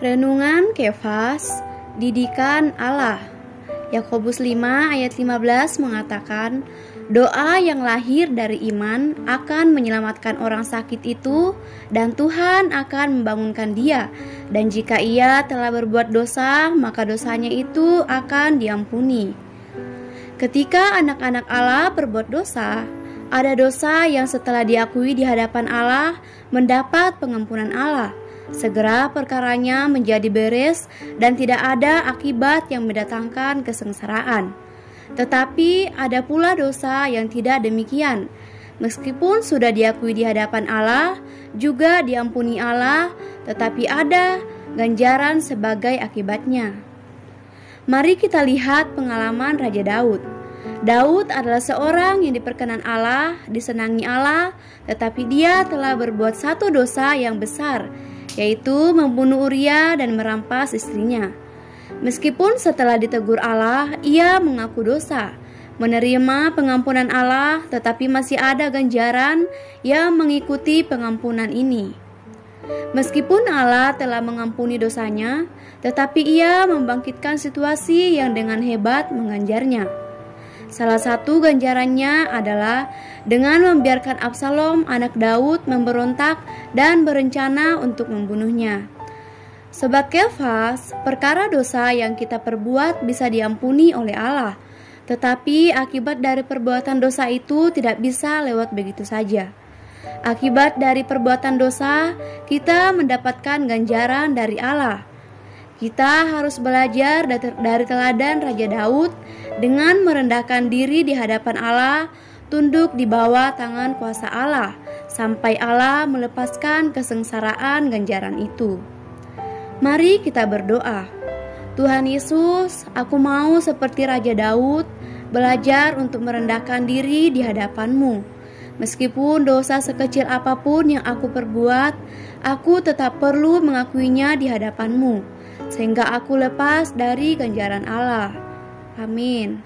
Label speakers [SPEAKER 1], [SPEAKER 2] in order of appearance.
[SPEAKER 1] Renungan Kefas, Didikan Allah. Yakobus 5 ayat 15 mengatakan, doa yang lahir dari iman akan menyelamatkan orang sakit itu dan Tuhan akan membangunkan dia. Dan jika ia telah berbuat dosa, maka dosanya itu akan diampuni. Ketika anak-anak Allah berbuat dosa, ada dosa yang setelah diakui di hadapan Allah mendapat pengampunan Allah segera perkaranya menjadi beres dan tidak ada akibat yang mendatangkan kesengsaraan. Tetapi ada pula dosa yang tidak demikian. Meskipun sudah diakui di hadapan Allah, juga diampuni Allah, tetapi ada ganjaran sebagai akibatnya. Mari kita lihat pengalaman Raja Daud. Daud adalah seorang yang diperkenan Allah, disenangi Allah, tetapi dia telah berbuat satu dosa yang besar, yaitu membunuh Uria dan merampas istrinya. Meskipun setelah ditegur Allah, ia mengaku dosa, menerima pengampunan Allah, tetapi masih ada ganjaran yang mengikuti pengampunan ini. Meskipun Allah telah mengampuni dosanya, tetapi ia membangkitkan situasi yang dengan hebat menganjarnya. Salah satu ganjarannya adalah dengan membiarkan Absalom anak Daud memberontak dan berencana untuk membunuhnya. Sebab Kefas, perkara dosa yang kita perbuat bisa diampuni oleh Allah, tetapi akibat dari perbuatan dosa itu tidak bisa lewat begitu saja. Akibat dari perbuatan dosa, kita mendapatkan ganjaran dari Allah. Kita harus belajar dari teladan Raja Daud dengan merendahkan diri di hadapan Allah, tunduk di bawah tangan kuasa Allah, sampai Allah melepaskan kesengsaraan ganjaran itu. Mari kita berdoa. Tuhan Yesus, aku mau seperti Raja Daud, belajar untuk merendahkan diri di hadapan-Mu. Meskipun dosa sekecil apa pun yang aku perbuat, aku tetap perlu mengakuinya di hadapan-Mu sehingga aku lepas dari ganjaran Allah. Amin.